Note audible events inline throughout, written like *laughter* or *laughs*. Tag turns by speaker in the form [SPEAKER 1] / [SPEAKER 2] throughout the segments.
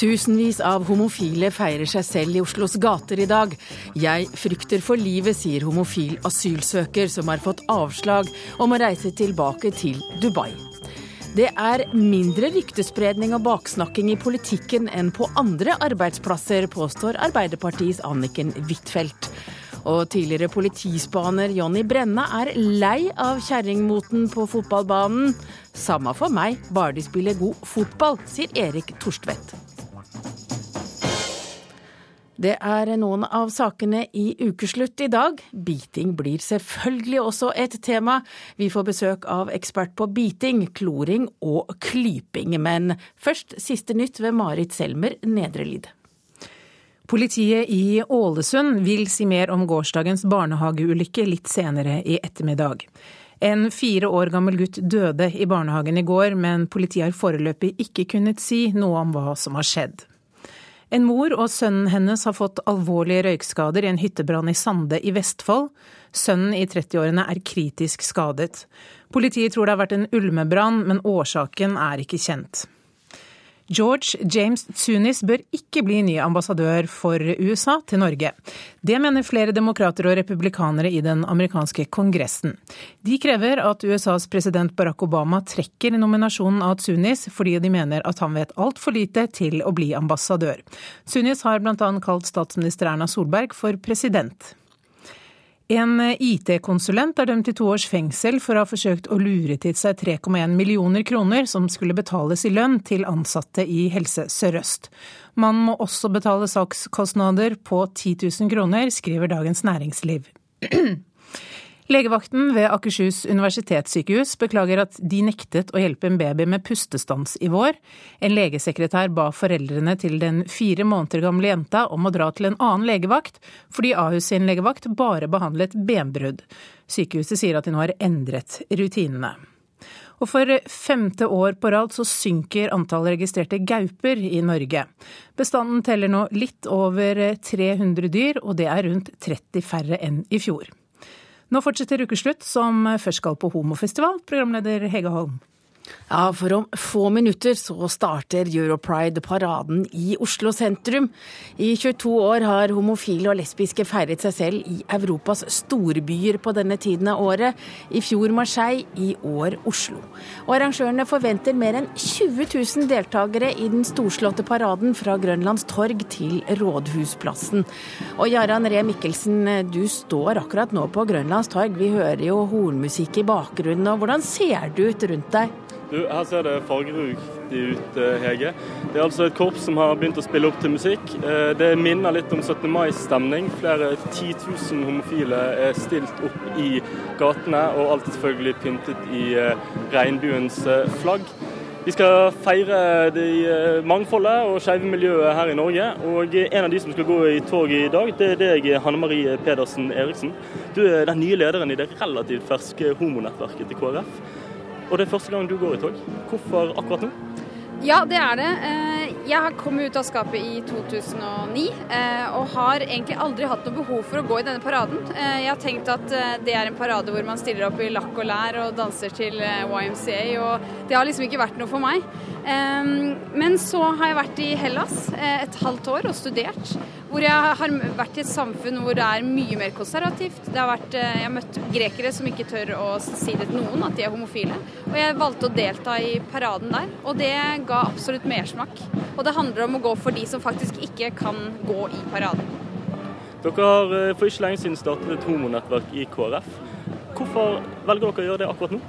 [SPEAKER 1] Tusenvis av homofile feirer seg selv i Oslos gater i dag. Jeg frykter for livet, sier homofil asylsøker som har fått avslag om å reise tilbake til Dubai. Det er mindre ryktespredning og baksnakking i politikken enn på andre arbeidsplasser, påstår Arbeiderpartiets Anniken Huitfeldt. Og tidligere politispaner Jonny Brenna er lei av kjerringmoten på fotballbanen. Samme for meg, bare de spiller god fotball, sier Erik Torstvedt. Det er noen av sakene i ukeslutt i dag. Biting blir selvfølgelig også et tema. Vi får besøk av ekspert på biting, kloring og klyping. Men først siste nytt ved Marit Selmer Nedrelid.
[SPEAKER 2] Politiet i Ålesund vil si mer om gårsdagens barnehageulykke litt senere i ettermiddag. En fire år gammel gutt døde i barnehagen i går, men politiet har foreløpig ikke kunnet si noe om hva som har skjedd. En mor og sønnen hennes har fått alvorlige røykskader i en hyttebrann i Sande i Vestfold. Sønnen i 30-årene er kritisk skadet. Politiet tror det har vært en ulmebrann, men årsaken er ikke kjent. George James Tsunis bør ikke bli ny ambassadør for USA til Norge. Det mener flere demokrater og republikanere i den amerikanske kongressen. De krever at USAs president Barack Obama trekker nominasjonen av Tsunis, fordi de mener at han vet altfor lite til å bli ambassadør. Tsunis har bl.a. kalt statsminister Erna Solberg for president. En IT-konsulent er dømt til to års fengsel for å ha forsøkt å lure til seg 3,1 millioner kroner som skulle betales i lønn til ansatte i Helse Sør-Øst. Man må også betale sakskostnader på 10 000 kroner, skriver Dagens Næringsliv. *clears throat* Legevakten ved Akershus universitetssykehus beklager at de nektet å hjelpe en baby med pustestans i vår. En legesekretær ba foreldrene til den fire måneder gamle jenta om å dra til en annen legevakt, fordi Ahus sin legevakt bare behandlet benbrudd. Sykehuset sier at de nå har endret rutinene. Og for femte år på rad så synker antallet registrerte gauper i Norge. Bestanden teller nå litt over 300 dyr, og det er rundt 30 færre enn i fjor. Nå fortsetter ukeslutt, som først skal på homofestival, programleder Hege Holm.
[SPEAKER 1] Ja, for om få minutter så starter Europride-paraden i Oslo sentrum. I 22 år har homofile og lesbiske feiret seg selv i Europas storbyer på denne tiden av året. I fjor Marseille, i år Oslo. Og arrangørene forventer mer enn 20 000 deltakere i den storslåtte paraden fra Grønlands torg til Rådhusplassen. Og Jarand Ree Mikkelsen, du står akkurat nå på Grønlands torg. Vi hører jo hornmusikk i bakgrunnen. og Hvordan ser det ut rundt deg?
[SPEAKER 3] Du, her ser det fargeriktig ut, eh, Hege. Det er altså et korps som har begynt å spille opp til musikk. Eh, det minner litt om 17. mai-stemning. Flere 10 000 homofile er stilt opp i gatene, og alt er selvfølgelig pyntet i eh, regnbuens flagg. Vi skal feire det mangfoldet og skeive miljøet her i Norge. Og en av de som skal gå i tog i dag, det er deg, Hanne Marie Pedersen Eriksen. Du er den nye lederen i det relativt ferske homonettverket til KrF. Og det er første gang du går i tog. Hvorfor akkurat nå?
[SPEAKER 4] Ja, det er det. Jeg har kommet ut av skapet i 2009 eh, og har egentlig aldri hatt noe behov for å gå i denne paraden. Eh, jeg har tenkt at det er en parade hvor man stiller opp i lakk og lær og danser til YMCA, og det har liksom ikke vært noe for meg. Men så har jeg vært i Hellas et halvt år og studert. Hvor jeg har vært i et samfunn hvor det er mye mer konservativt. Vært, jeg har møtt grekere som ikke tør å si det til noen at de er homofile. Og jeg valgte å delta i paraden der, og det ga absolutt mersmak. Og det handler om å gå for de som faktisk ikke kan gå i paraden.
[SPEAKER 3] Dere har eh, for ikke lenge siden startet et homonettverk i KrF. Hvorfor velger dere å gjøre det akkurat nå?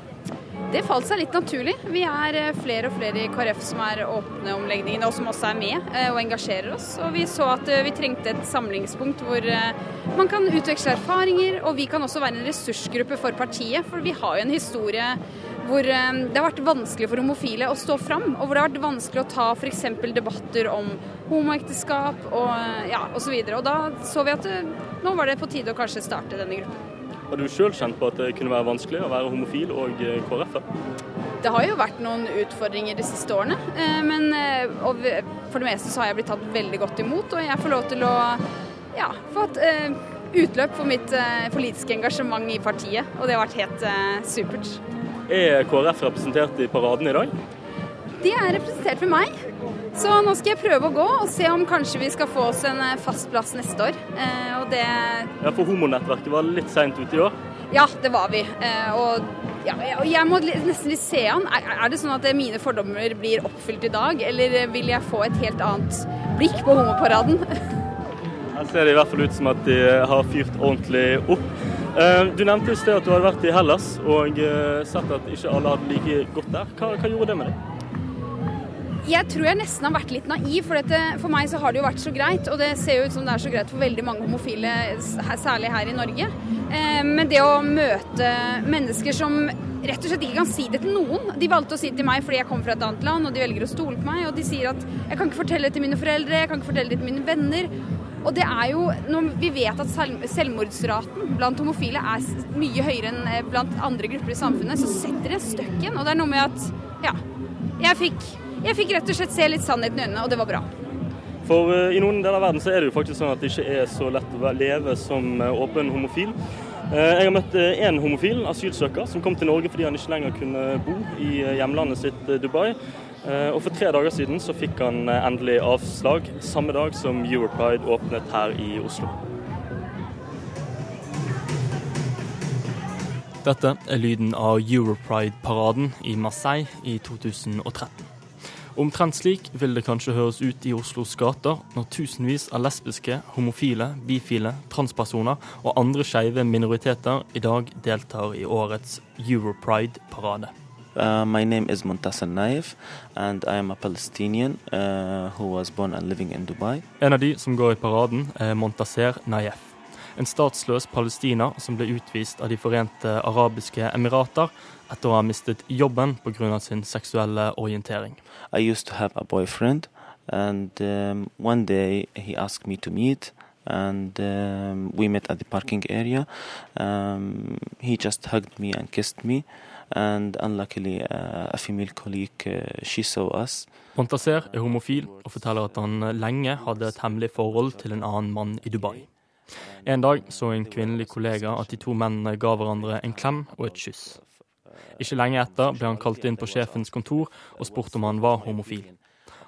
[SPEAKER 4] Det falt seg litt naturlig. Vi er eh, flere og flere i KrF som er åpne om legningen, og som også er med eh, og engasjerer oss. Og vi så at vi trengte et samlingspunkt hvor man kan utveksle erfaringer, og vi kan også være en ressursgruppe for partiet. For vi har jo en historie hvor eh, det har vært vanskelig for homofile å stå fram, og hvor det har vært vanskelig å ta f.eks. debatter om homoekteskap og eh, ja, osv. Og, og da så vi at det, eh, nå var det på tide å kanskje starte denne gruppen.
[SPEAKER 3] Har du sjøl kjent på at det kunne være vanskelig å være homofil og KrF?
[SPEAKER 4] Det har jo vært noen utfordringer de siste årene, men for det meste så har jeg blitt tatt veldig godt imot. Og jeg får lov til å ja, få et utløp for mitt politiske engasjement i partiet, og det har vært helt supert.
[SPEAKER 3] Er KrF representert i paraden i dag?
[SPEAKER 4] De er representert ved meg. Så nå skal jeg prøve å gå og se om kanskje vi skal få oss en fast plass neste år. Og det
[SPEAKER 3] Ja, For homonettverket var litt seint ute i år?
[SPEAKER 4] Ja, det var vi. Og, ja, jeg må nesten litt se an. Er, er det sånn at mine fordommer blir oppfylt i dag, eller vil jeg få et helt annet blikk på homoparaden? *laughs*
[SPEAKER 3] Her ser det i hvert fall ut som at de har fyrt ordentlig opp. Du nevnte i sted at du hadde vært i Hellas og sett at ikke alle hadde like godt der. Hva, hva gjorde det med deg?
[SPEAKER 4] Jeg tror jeg nesten har vært litt naiv, for dette, for meg så har det jo vært så greit. Og det ser jo ut som det er så greit for veldig mange homofile, særlig her i Norge. Men det å møte mennesker som rett og slett ikke kan si det til noen De valgte å si det til meg fordi jeg kommer fra et annet land, og de velger å stole på meg. Og de sier at jeg kan ikke fortelle det til mine foreldre, jeg kan ikke fortelle det til mine venner. Og det er jo, når vi vet at selvmordsraten blant homofile er mye høyere enn blant andre grupper i samfunnet, så setter det støkken. Og det er noe med at ja, jeg fikk, jeg fikk rett og slett se litt sannheten i øynene, og det var bra.
[SPEAKER 3] For uh, i noen deler av verden så er det jo faktisk sånn at det ikke er så lett å leve som uh, åpen homofil. Jeg har møtt én homofil asylsøker som kom til Norge fordi han ikke lenger kunne bo i hjemlandet sitt Dubai. Og For tre dager siden så fikk han endelig avslag, samme dag som Europride åpnet her i Oslo. Dette er lyden av Europride-paraden i Marseille i 2013. Omtrent slik vil det kanskje høres ut i Oslos gater når tusenvis av lesbiske, homofile, bifile, transpersoner og andre skeive minoriteter i dag deltar i årets Europride-parade.
[SPEAKER 5] Uh, my name is Muntasser Naif, and I am a Palestinian uh, who was born and living in Dubai.
[SPEAKER 3] En av de som går i paraden, er Montaser Naif. En statsløs palestiner som ble utvist av De forente arabiske emirater etter å ha mistet jobben pga. sin seksuelle orientering.
[SPEAKER 5] I used to have a boyfriend, and um, one day he asked me to meet. And um, we met at the parking area. Um, he just hugged me and kissed me. And unluckily, uh, a female colleague, uh, she saw us.
[SPEAKER 3] Montasser er homofil og forteller at han lenge hadde et hemmelig forhold til en annen mann i Dubai. En dag så en kvinnelig kollega at de to mennene ga hverandre en klem og et kyss. Ikke lenge etter ble han kalt inn på sjefens kontor og spurt om han var homofil.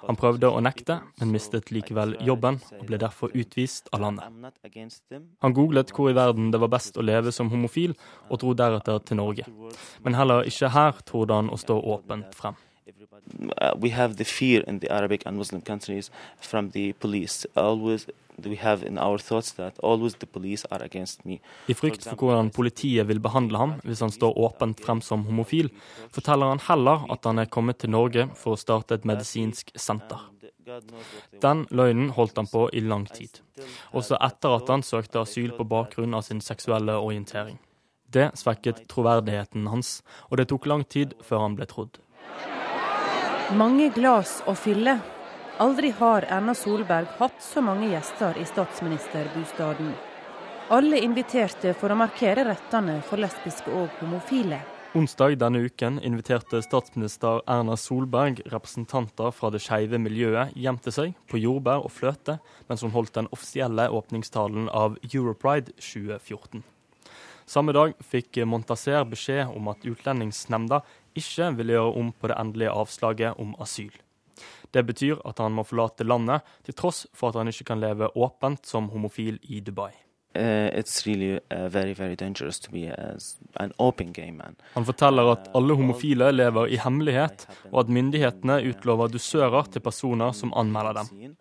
[SPEAKER 3] Han prøvde å nekte, men mistet likevel jobben og ble derfor utvist av landet. Han googlet hvor i verden det var best å leve som homofil, og dro deretter til Norge. Men heller ikke her trodde han å stå åpent frem.
[SPEAKER 5] We have the fear in the Arabic and Muslim countries from the police. Always we have in our thoughts that always the police are against me.
[SPEAKER 3] I frykt for hvordan politiet vil behandle ham hvis han står åpent frem som homofil, forteller han heller at han er kommet til Norge for å starte et medisinsk senter. Den løgnen holdt han på i lang tid, også etter at han søkte asyl på bakgrunn av sin seksuelle orientering. Det svekket troverdigheten hans, og det tok lang tid før han ble trodd.
[SPEAKER 6] Mange glass å fylle. Aldri har Erna Solberg hatt så mange gjester i statsministerbostaden. Alle inviterte for å markere rettene for lesbiske og homofile.
[SPEAKER 3] Onsdag denne uken inviterte statsminister Erna Solberg representanter fra det skeive miljøet hjem til seg på jordbær og fløte, mens hun holdt den offisielle åpningstalen av Europride 2014. Samme dag fikk Montaser beskjed om at Utlendingsnemnda ikke vil gjøre om på det endelige avslaget om asyl. Det betyr at han må forlate landet, til tross for at han ikke kan leve åpent som homofil i Dubai.
[SPEAKER 5] Really, uh, very, very
[SPEAKER 3] Han forteller at alle homofile lever i hemmelighet, og at myndighetene utlover dusører til personer som anmelder dem.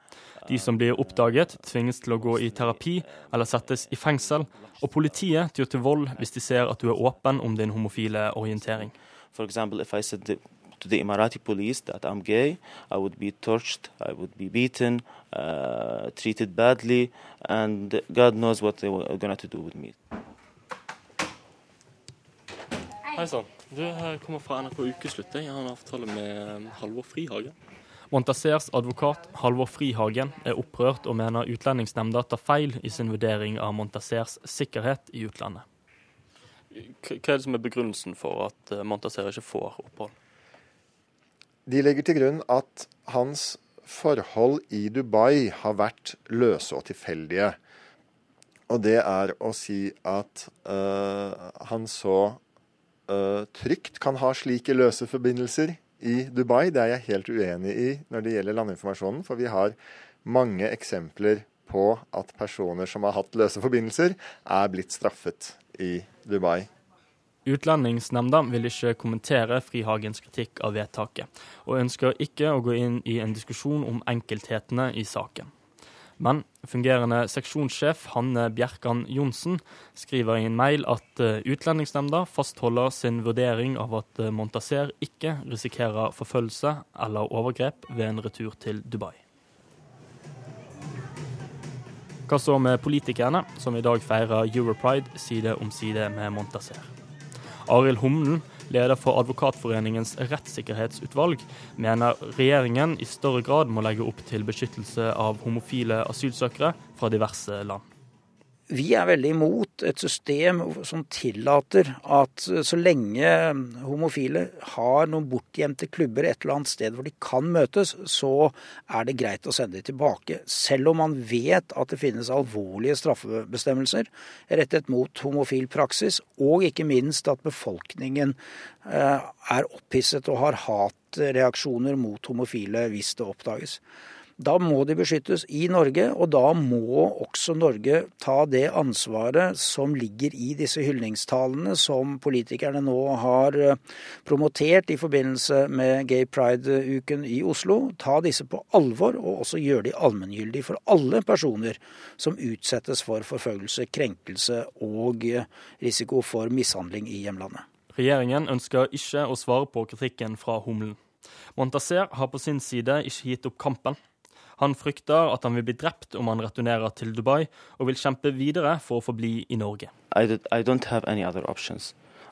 [SPEAKER 3] De som blir oppdaget, tvinges til å gå i terapi eller settes i fengsel, og politiet tyr til vold hvis de ser at du er åpen om din homofile orientering.
[SPEAKER 5] For example, if I said to the Emirati police that I'm gay, I would be tortured, I would be beaten, uh, treated badly, and God knows what they were going to do with me.
[SPEAKER 3] Hei sann. Du kommer fra NRK Ukeslutt. Jeg har en avtale med um, Halvor Frihagen. Montassers advokat Halvor Frihagen er opprørt og mener Utlendingsnemnda tar feil i sin vurdering av Montasers sikkerhet i utlandet. Hva er det som er begrunnelsen for at uh, Montasser ikke får opphold?
[SPEAKER 7] De legger til grunn at hans forhold i Dubai har vært løse og tilfeldige. Og det er å si at øh, han så øh, trygt kan ha slike løse forbindelser i Dubai. Det er jeg helt uenig i når det gjelder landinformasjonen, for vi har mange eksempler på at personer som har hatt løse forbindelser, er blitt straffet i Dubai.
[SPEAKER 3] Utlendingsnemnda vil ikke kommentere Frihagens kritikk av vedtaket, og ønsker ikke å gå inn i en diskusjon om enkelthetene i saken. Men fungerende seksjonssjef Hanne Bjerkan Johnsen skriver i en mail at eh, Utlendingsnemnda fastholder sin vurdering av at eh, Montaser ikke risikerer forfølgelse eller overgrep ved en retur til Dubai. Hva så med politikerne, som i dag feirer Europride side om side med Montaser? Arild Humlen, leder for Advokatforeningens rettssikkerhetsutvalg, mener regjeringen i større grad må legge opp til beskyttelse av homofile asylsøkere fra diverse land.
[SPEAKER 8] Vi er veldig imot et system som tillater at så lenge homofile har noen bortgjemte klubber et eller annet sted hvor de kan møtes, så er det greit å sende dem tilbake. Selv om man vet at det finnes alvorlige straffebestemmelser rettet mot homofil praksis, og ikke minst at befolkningen eh, er opphisset og har hatreaksjoner mot homofile hvis det oppdages. Da må de beskyttes i Norge, og da må også Norge ta det ansvaret som ligger i disse hyldningstalene som politikerne nå har eh, promotert i forbindelse med Gay Pride-uken i Oslo. Ta disse på alvor, og også gjøre de allmenngyldige for alle personer som utsettes for forfølgelse, krenkelse og eh, risiko for mishandling i hjemlandet.
[SPEAKER 3] Regjeringen ønsker ikke å svare på kritikken fra Humlen. Montaser har på sin side ikke gitt opp kampen. Han frykter at han vil bli drept om han returnerer til Dubai, og vil kjempe videre for å forbli i Norge.
[SPEAKER 5] I, did, I.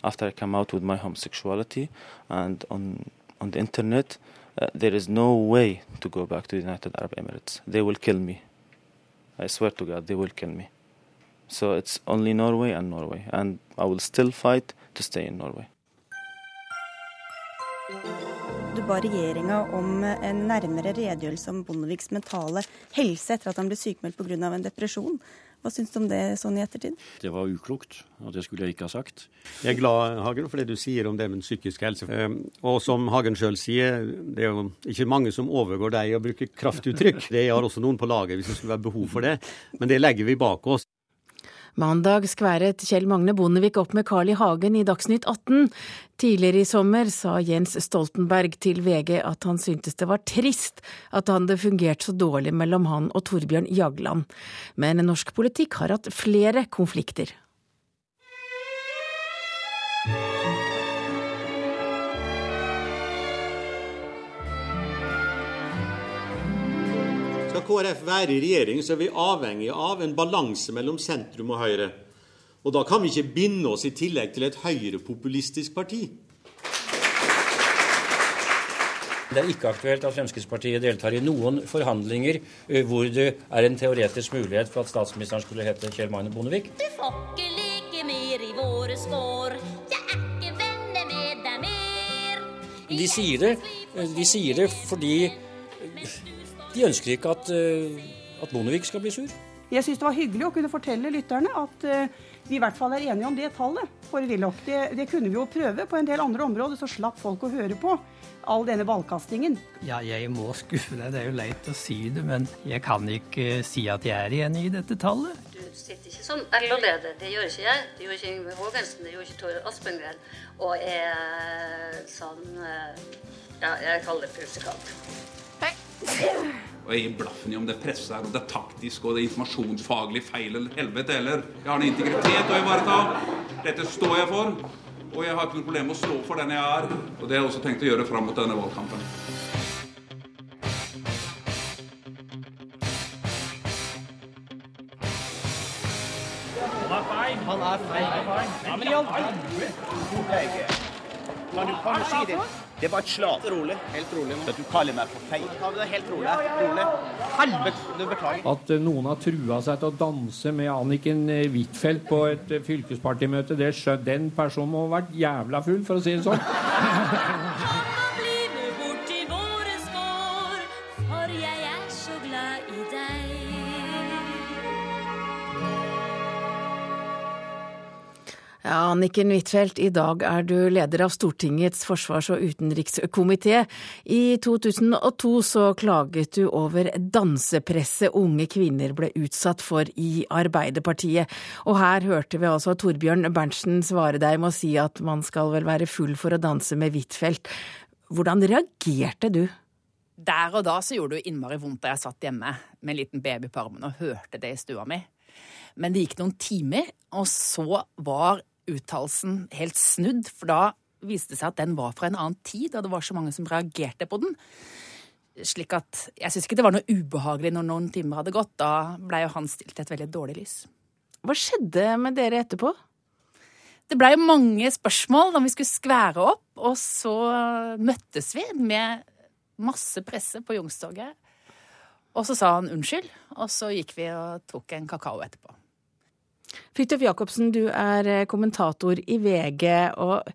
[SPEAKER 5] After I come out with my homosexuality and on, on the internet, uh, there is no way to go back to the United Arab Emirates. They will kill me. I swear to God, they will kill me. So it's only Norway and Norway, and I will still fight to stay in Norway.
[SPEAKER 9] Ba regjeringa om en nærmere redegjørelse om Bondeviks mentale helse etter at han ble sykemeldt pga. en depresjon. Hva syns du om det sånn i ettertid?
[SPEAKER 10] Det var uklokt, og det skulle jeg ikke ha sagt. Jeg er glad Hagen, for det du sier om det med psykisk helse. Ehm, og som Hagen sjøl sier, det er jo ikke mange som overgår deg i å bruke kraftuttrykk. Det har også noen på laget hvis det skulle være behov for det, men det legger vi bak oss.
[SPEAKER 1] Mandag skværet Kjell Magne Bondevik opp med Carl I. Hagen i Dagsnytt 18. Tidligere i sommer sa Jens Stoltenberg til VG at han syntes det var trist at det hadde fungert så dårlig mellom han og Torbjørn Jagland. Men norsk politikk har hatt flere konflikter.
[SPEAKER 11] KrF være i regjering, så er vi avhengig av en balanse mellom sentrum og høyre. Og da kan vi ikke binde oss i tillegg til et høyrepopulistisk parti.
[SPEAKER 12] Det er ikke aktuelt at Fremskrittspartiet deltar i noen forhandlinger hvor det er en teoretisk mulighet for at statsministeren skulle hete Kjell Magne Bondevik.
[SPEAKER 13] Du får ikke like mer i våre skår. Jeg er ikke venner med deg mer.
[SPEAKER 12] De sier det, de sier det fordi de ønsker ikke at, eh, at Bondevik skal bli sur.
[SPEAKER 14] Jeg syns det var hyggelig å kunne fortelle lytterne at uh, vi i hvert fall er enige om det tallet for Willoch. Det, det, kunne vi jo prøve på en del andre områder, så slapp folk å høre på all denne ballkastingen.
[SPEAKER 15] Ja, jeg må skuffe deg. Det er jo leit å si det, men jeg kan ikke si at jeg er enig i dette tallet.
[SPEAKER 16] Du sitter ikke som LO-leder. Det gjør ikke jeg. Det gjør ikke Yngve Hågensen, det gjør ikke Tor Aspengren. Og er sånn Ja, jeg kaller det pusekatt.
[SPEAKER 17] Og jeg gir blaffen i om det er presse her, og det er taktisk og det er informasjonsfaglig feil eller helvete heller. Jeg har en integritet å ivareta. Dette står jeg for. Og jeg har ikke noe problem med å stå for den jeg er. Og det har jeg også tenkt å gjøre fram mot denne valgkampen.
[SPEAKER 18] Han er feig. Han er feig. Ja, men i all verden. Kan du, kan du si det? Det var et slag. Rolig. Helt rolig nå. Du kaller meg for feil. Helt rolig. rolig. Helvete, du beklager.
[SPEAKER 19] At eh, noen har trua seg til å danse med Anniken eh, Huitfeldt på et eh, fylkespartimøte, det skjønner den personen må ha vært jævla full, for å si det sånn.
[SPEAKER 1] Ja, Anniken Huitfeldt, i dag er du leder av Stortingets forsvars- og utenrikskomité. I 2002 så klaget du over dansepresset unge kvinner ble utsatt for i Arbeiderpartiet. Og her hørte vi altså Torbjørn Berntsen svare deg med å si at man skal vel være full for å danse med Huitfeldt. Hvordan reagerte du?
[SPEAKER 20] Der og da så gjorde det jo innmari vondt da jeg satt hjemme med en liten baby på armen og hørte det i stua mi. Men det gikk noen timer, og så var uttalelsen helt snudd, for da viste det seg at den var fra en annen tid, og det var så mange som reagerte på den. Slik at jeg syns ikke det var noe ubehagelig når noen timer hadde gått. Da blei jo han stilt i et veldig dårlig lys.
[SPEAKER 1] Hva skjedde med dere etterpå?
[SPEAKER 20] Det blei mange spørsmål da vi skulle skvære opp, og så møttes vi med masse presse på Youngstorget. Og så sa han unnskyld, og så gikk vi og tok en kakao etterpå.
[SPEAKER 1] Fridtjof Jacobsen, du er eh, kommentator i VG. og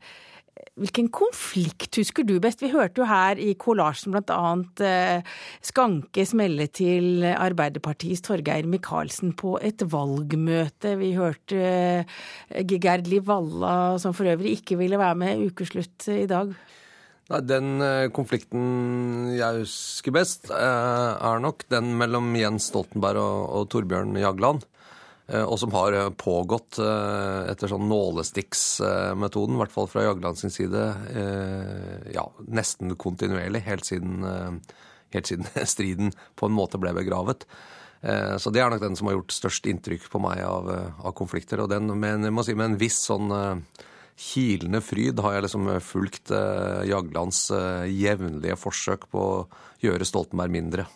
[SPEAKER 1] Hvilken konflikt husker du best? Vi hørte jo her i kollasjen bl.a. Eh, Skanke smelle til Arbeiderpartiets Torgeir Micaelsen på et valgmøte. Vi hørte eh, Gerd Liv Valla, som for øvrig ikke ville være med ukeslutt i dag.
[SPEAKER 21] Nei, Den konflikten jeg husker best, er nok den mellom Jens Stoltenberg og, og Torbjørn Jagland. Eh, og som har eh, pågått eh, etter sånn nålestikksmetoden, i hvert fall fra Jagland sin side, ja, nesten kontinuerlig, helt siden, helt siden *laughs* striden på en måte ble begravet. Så det er nok den som har gjort størst inntrykk på meg av, av konflikter. Og den med, si, med, en viss sånn kilende fryd har jeg liksom fulgt Jaglands jevnlige forsøk på å gjøre Stoltenberg mindre.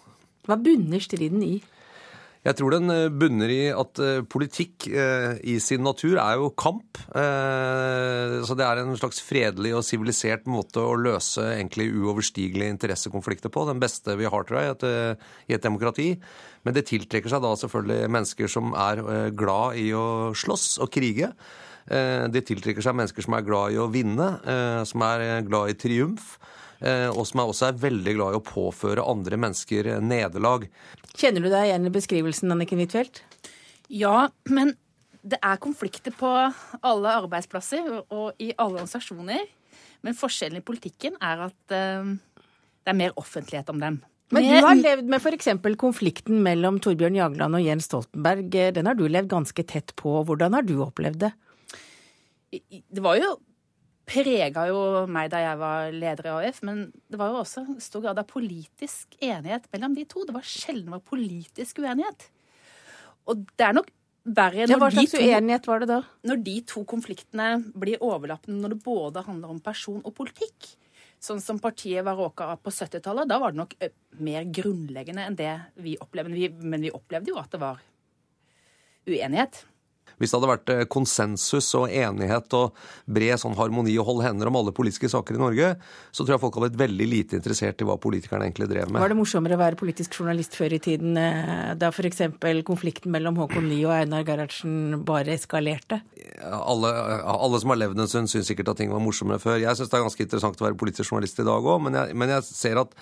[SPEAKER 1] Hva bunner striden i?
[SPEAKER 21] Jeg tror den eh, bunner i at eh, politikk eh, i sin natur er jo kamp. Så det er en slags fredelig og sivilisert måte å løse egentlig uoverstigelige interessekonflikter på. Den beste vi har, tror jeg, i et demokrati. Men det tiltrekker seg da selvfølgelig mennesker som er glad i å slåss og krige. Det tiltrekker seg mennesker som er glad i å vinne, som er glad i triumf. Eh, og som også er veldig glad i å påføre andre mennesker nederlag.
[SPEAKER 1] Kjenner du deg igjen i beskrivelsen, Anniken Huitfeldt?
[SPEAKER 20] Ja, men det er konflikter på alle arbeidsplasser og i alle organisasjoner. Men forskjellen i politikken er at uh, det er mer offentlighet om dem.
[SPEAKER 1] Men du har levd med f.eks. konflikten mellom Torbjørn Jagland og Jens Stoltenberg. Den har du levd ganske tett på. Hvordan har du opplevd det?
[SPEAKER 20] Det var jo prega jo meg da jeg var leder i AUF, men det var jo også stor grad av politisk enighet mellom de to. Det var sjelden var politisk uenighet. Og det er nok verre når,
[SPEAKER 1] Hva slags uenighet var det da?
[SPEAKER 20] når de to konfliktene blir overlappende når det både handler om person og politikk. Sånn som partiet var råka av på 70-tallet. Da var det nok mer grunnleggende enn det vi opplevde. Men vi, men vi opplevde jo at det var uenighet.
[SPEAKER 21] Hvis det hadde vært eh, konsensus og enighet og bred sånn harmoni og hold hender om alle politiske saker i Norge, så tror jeg folk hadde vært veldig lite interessert i hva politikerne egentlig drev med.
[SPEAKER 1] Var det morsommere å være politisk journalist før i tiden, eh, da f.eks. konflikten mellom Håkon Lie og Einar Gerhardsen bare eskalerte?
[SPEAKER 21] Alle, alle, som har levd en stund, syns sikkert at ting var morsommere før. Jeg syns det er ganske interessant å være politisk journalist i dag òg, men, men jeg ser at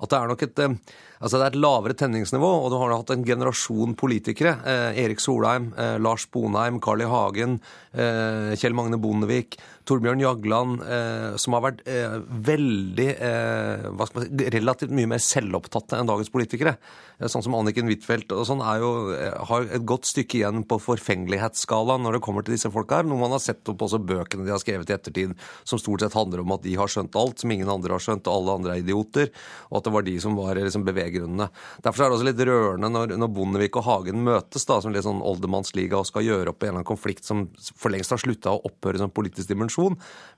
[SPEAKER 21] at det er nok et eh, Altså det er et lavere tenningsnivå, og du har hatt en generasjon politikere. Eh, Erik Solheim, eh, Lars Bonheim, Carl I. Hagen, Kjell Magne Bondevik, Torbjørn Jagland, eh, som har vært eh, veldig hva skal man si, relativt mye mer selvopptatte enn dagens politikere. sånn som Anniken Huitfeldt og sånn er jo, har et godt stykke igjen på forfengelighetsskalaen når det kommer til disse folka her. Noe man har sett opp også bøkene de har skrevet i ettertid, som stort sett handler om at de har skjønt alt som ingen andre har skjønt, og alle andre er idioter, og at det var de som var liksom beveggrunnene. Derfor er det også litt rørende når, når Bondevik og Hagen møtes da, som litt sånn oldemannsliga og skal gjøre opp en eller annen konflikt som for lengst har slutta å opphøre som politisk dimensjon,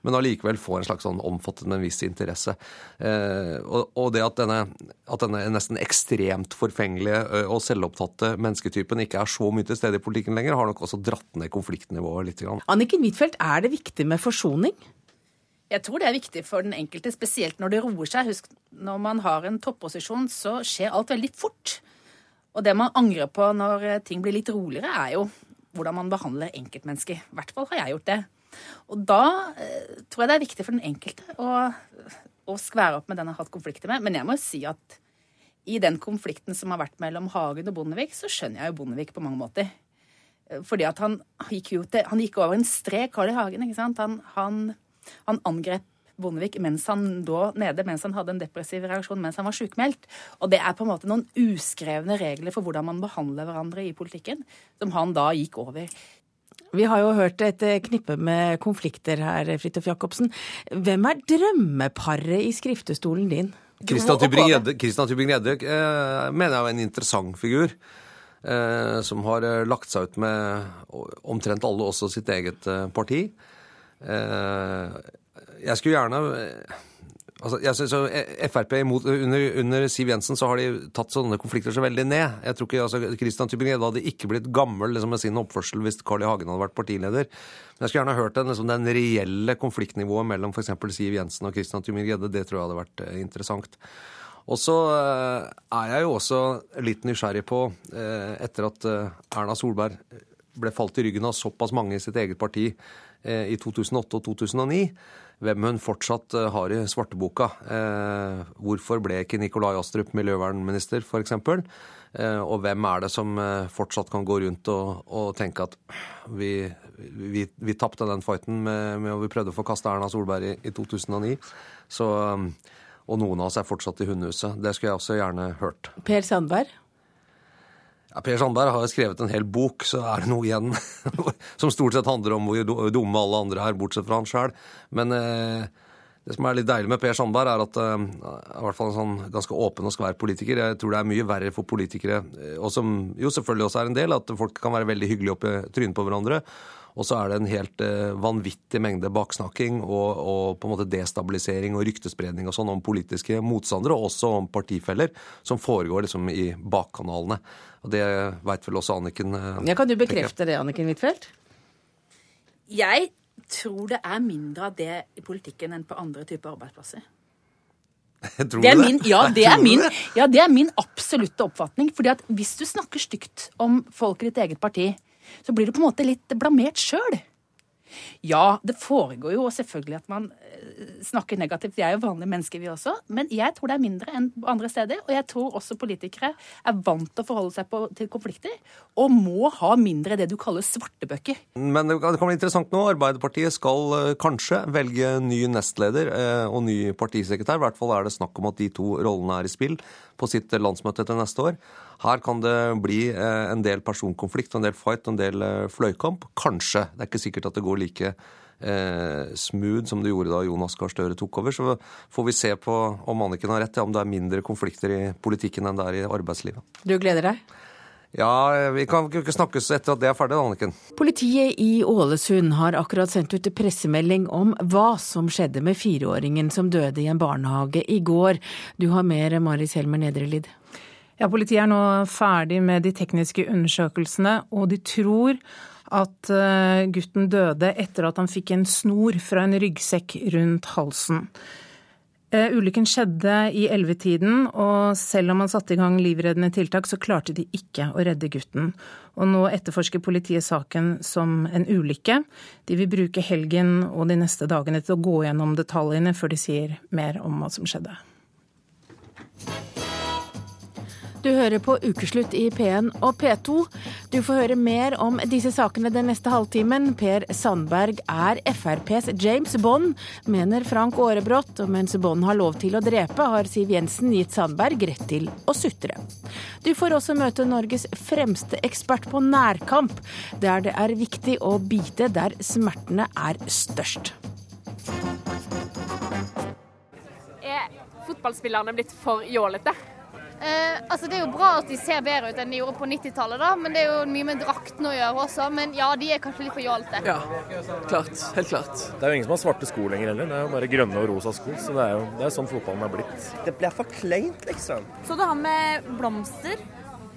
[SPEAKER 21] men allikevel får en slags sånn omfattende en viss interesse. Eh, og, og, det at denne, at denne nesten ekstremt forfengelige og selvopptatte mennesketypen ikke er så mye til stede i politikken lenger, har nok også dratt ned konfliktnivået litt.
[SPEAKER 1] Anniken Huitfeldt, er det viktig med forsoning?
[SPEAKER 20] Jeg tror det er viktig for den enkelte, spesielt når det roer seg. Husk, når man har en topposisjon, så skjer alt veldig fort. Og det man angrer på når ting blir litt roligere, er jo hvordan man behandler enkeltmennesker. I hvert fall har jeg gjort det. Og da eh, tror jeg det er viktig for den enkelte å, å skvære opp med den han har hatt konflikter med. Men jeg må jo si at i den konflikten som har vært mellom Hagen og Bondevik, så skjønner jeg jo Bondevik på mange måter. Fordi at han gikk, til, han gikk over en strek, Carl I. Hagen. ikke sant? Han, han, han angrep Bondevik mens han lå nede, mens han hadde en depressiv reaksjon mens han var sjukmeldt. Og det er på en måte noen uskrevne regler for hvordan man behandler hverandre i politikken, som han da gikk over.
[SPEAKER 1] Vi har jo hørt et knippe med konflikter her, Fridtjof Jacobsen. Hvem er drømmeparet i skriftestolen din?
[SPEAKER 21] Christian Tybring-Gjedde eh, mener jeg er en interessant figur. Eh, som har eh, lagt seg ut med omtrent alle, også sitt eget eh, parti. Eh, jeg skulle gjerne Altså, jeg synes jo Frp imot, under, under, Siv Jensen så har de tatt sånne konflikter så veldig ned. Jeg tror ikke, altså, Christian Tybring-Gjedde hadde ikke blitt gammel liksom, med sin oppførsel hvis Carl I. Hagen hadde vært partileder. Men jeg skulle gjerne hørt den, liksom, den reelle konfliktnivået mellom f.eks. Siv Jensen og Christian Tybring-Gjedde. Det tror jeg hadde vært eh, interessant. Og så eh, er jeg jo også litt nysgjerrig på, eh, etter at eh, Erna Solberg ble falt i ryggen av såpass mange i sitt eget parti eh, i 2008 og 2009 hvem hun fortsatt eh, har i svarteboka. Eh, hvorfor ble ikke Nikolai Astrup miljøvernminister, f.eks.? Eh, og hvem er det som fortsatt kan gå rundt og, og tenke at vi, vi, vi tapte den fighten med, med, vi prøvde å få kasta Erna Solberg i, i 2009. Så, og noen av oss er fortsatt i hundehuset. Det skulle jeg også gjerne hørt.
[SPEAKER 1] Per Sandberg?
[SPEAKER 21] Ja, per Sandberg har skrevet en hel bok, så er det noe igjen *laughs* som stort sett handler om hvor dumme alle andre er, bortsett fra han sjøl. Men eh, det som er litt deilig med Per Sandberg, er at eh, er hvert fall en sånn ganske åpen og skvær politiker. Jeg tror det er mye verre for politikere, eh, og som jo selvfølgelig også er en del, at folk kan være veldig hyggelige oppi trynet på hverandre. Og så er det en helt eh, vanvittig mengde baksnakking og, og, på en måte destabilisering og ryktespredning og sånn om politiske motstandere, og også om partifeller, som foregår liksom i bakkanalene. Og det veit vel også Anniken. Eh,
[SPEAKER 1] ja, kan du bekrefte det, Anniken Huitfeldt?
[SPEAKER 20] Jeg tror det er mindre av det i politikken enn på andre typer arbeidsplasser. *laughs*
[SPEAKER 21] Tror
[SPEAKER 20] det er min, ja, *laughs* det er min, ja, det er min absolutte oppfatning. fordi at hvis du snakker stygt om folk i ditt eget parti, så blir du på en måte litt blamert sjøl. Ja, det foregår jo selvfølgelig at man eh, snakker negativt. Vi er jo vanlige mennesker, vi også. Men jeg tror det er mindre enn andre steder. Og jeg tror også politikere er vant til å forholde seg på, til konflikter, og må ha mindre det du kaller svartebøker.
[SPEAKER 21] Men det kan bli interessant nå. Arbeiderpartiet skal eh, kanskje velge ny nestleder eh, og ny partisekretær. I hvert fall er det snakk om at de to rollene er i spill på sitt landsmøte til neste år. Her kan det bli en del personkonflikt, en del fight, en del fløykamp. Kanskje. Det er ikke sikkert at det går like eh, smooth som det gjorde da Jonas Gahr Støre tok over. Så får vi se på om Anniken har rett, ja, om det er mindre konflikter i politikken enn det er i arbeidslivet.
[SPEAKER 1] Du gleder deg?
[SPEAKER 21] Ja, vi kan ikke snakkes etter at det er ferdig, Anniken.
[SPEAKER 1] Politiet i Ålesund har akkurat sendt ut pressemelding om hva som skjedde med fireåringen som døde i en barnehage i går. Du har mer, Maris Helmer Nedrelid.
[SPEAKER 22] Ja, Politiet er nå ferdig med de tekniske undersøkelsene, og de tror at eh, gutten døde etter at han fikk en snor fra en ryggsekk rundt halsen. Eh, ulykken skjedde i ellevetiden, og selv om man satte i gang livreddende tiltak, så klarte de ikke å redde gutten. Og nå etterforsker politiet saken som en ulykke. De vil bruke helgen og de neste dagene til å gå gjennom detaljene før de sier mer om hva som skjedde.
[SPEAKER 1] Du hører på Ukeslutt i P1 og P2. Du får høre mer om disse sakene den neste halvtimen. Per Sandberg er FrPs James Bond, mener Frank Aarebrot. Og mens Bond har lov til å drepe, har Siv Jensen gitt Sandberg rett til å sutre. Du får også møte Norges fremste ekspert på nærkamp, der det er viktig å bite der smertene er størst.
[SPEAKER 23] Er fotballspillerne blitt for jålete?
[SPEAKER 24] Eh, altså Det er jo bra at de ser bedre ut enn de gjorde på 90-tallet, da, men det er jo mye med drakten å gjøre også. Men ja, de er kanskje litt for jålete.
[SPEAKER 25] Ja, klart. Helt klart. Det er jo ingen som har svarte sko lenger heller. Det er jo bare grønne og rosa sko. Så det er jo det er sånn fotballen er blitt.
[SPEAKER 26] Det blir for kleint, liksom.
[SPEAKER 27] Så du han med blomster?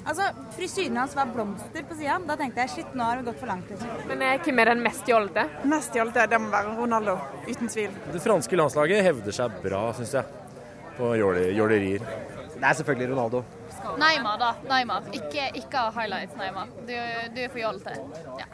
[SPEAKER 27] Altså, Frisyren hans var blomster på sida. Da tenkte jeg shit, nå har vi gått for langt. liksom.
[SPEAKER 23] Men eh, hvem er den mest jålete?
[SPEAKER 27] Mest jålete, det må være Ronaldo. Uten tvil.
[SPEAKER 25] Det franske landslaget hevder seg bra, syns jeg, på jålerier.
[SPEAKER 26] Det er selvfølgelig Ronaldo.
[SPEAKER 24] Neymar, da. Neymar. Ikke, ikke highlights, Neymar. Du, du er for jålete. Ja.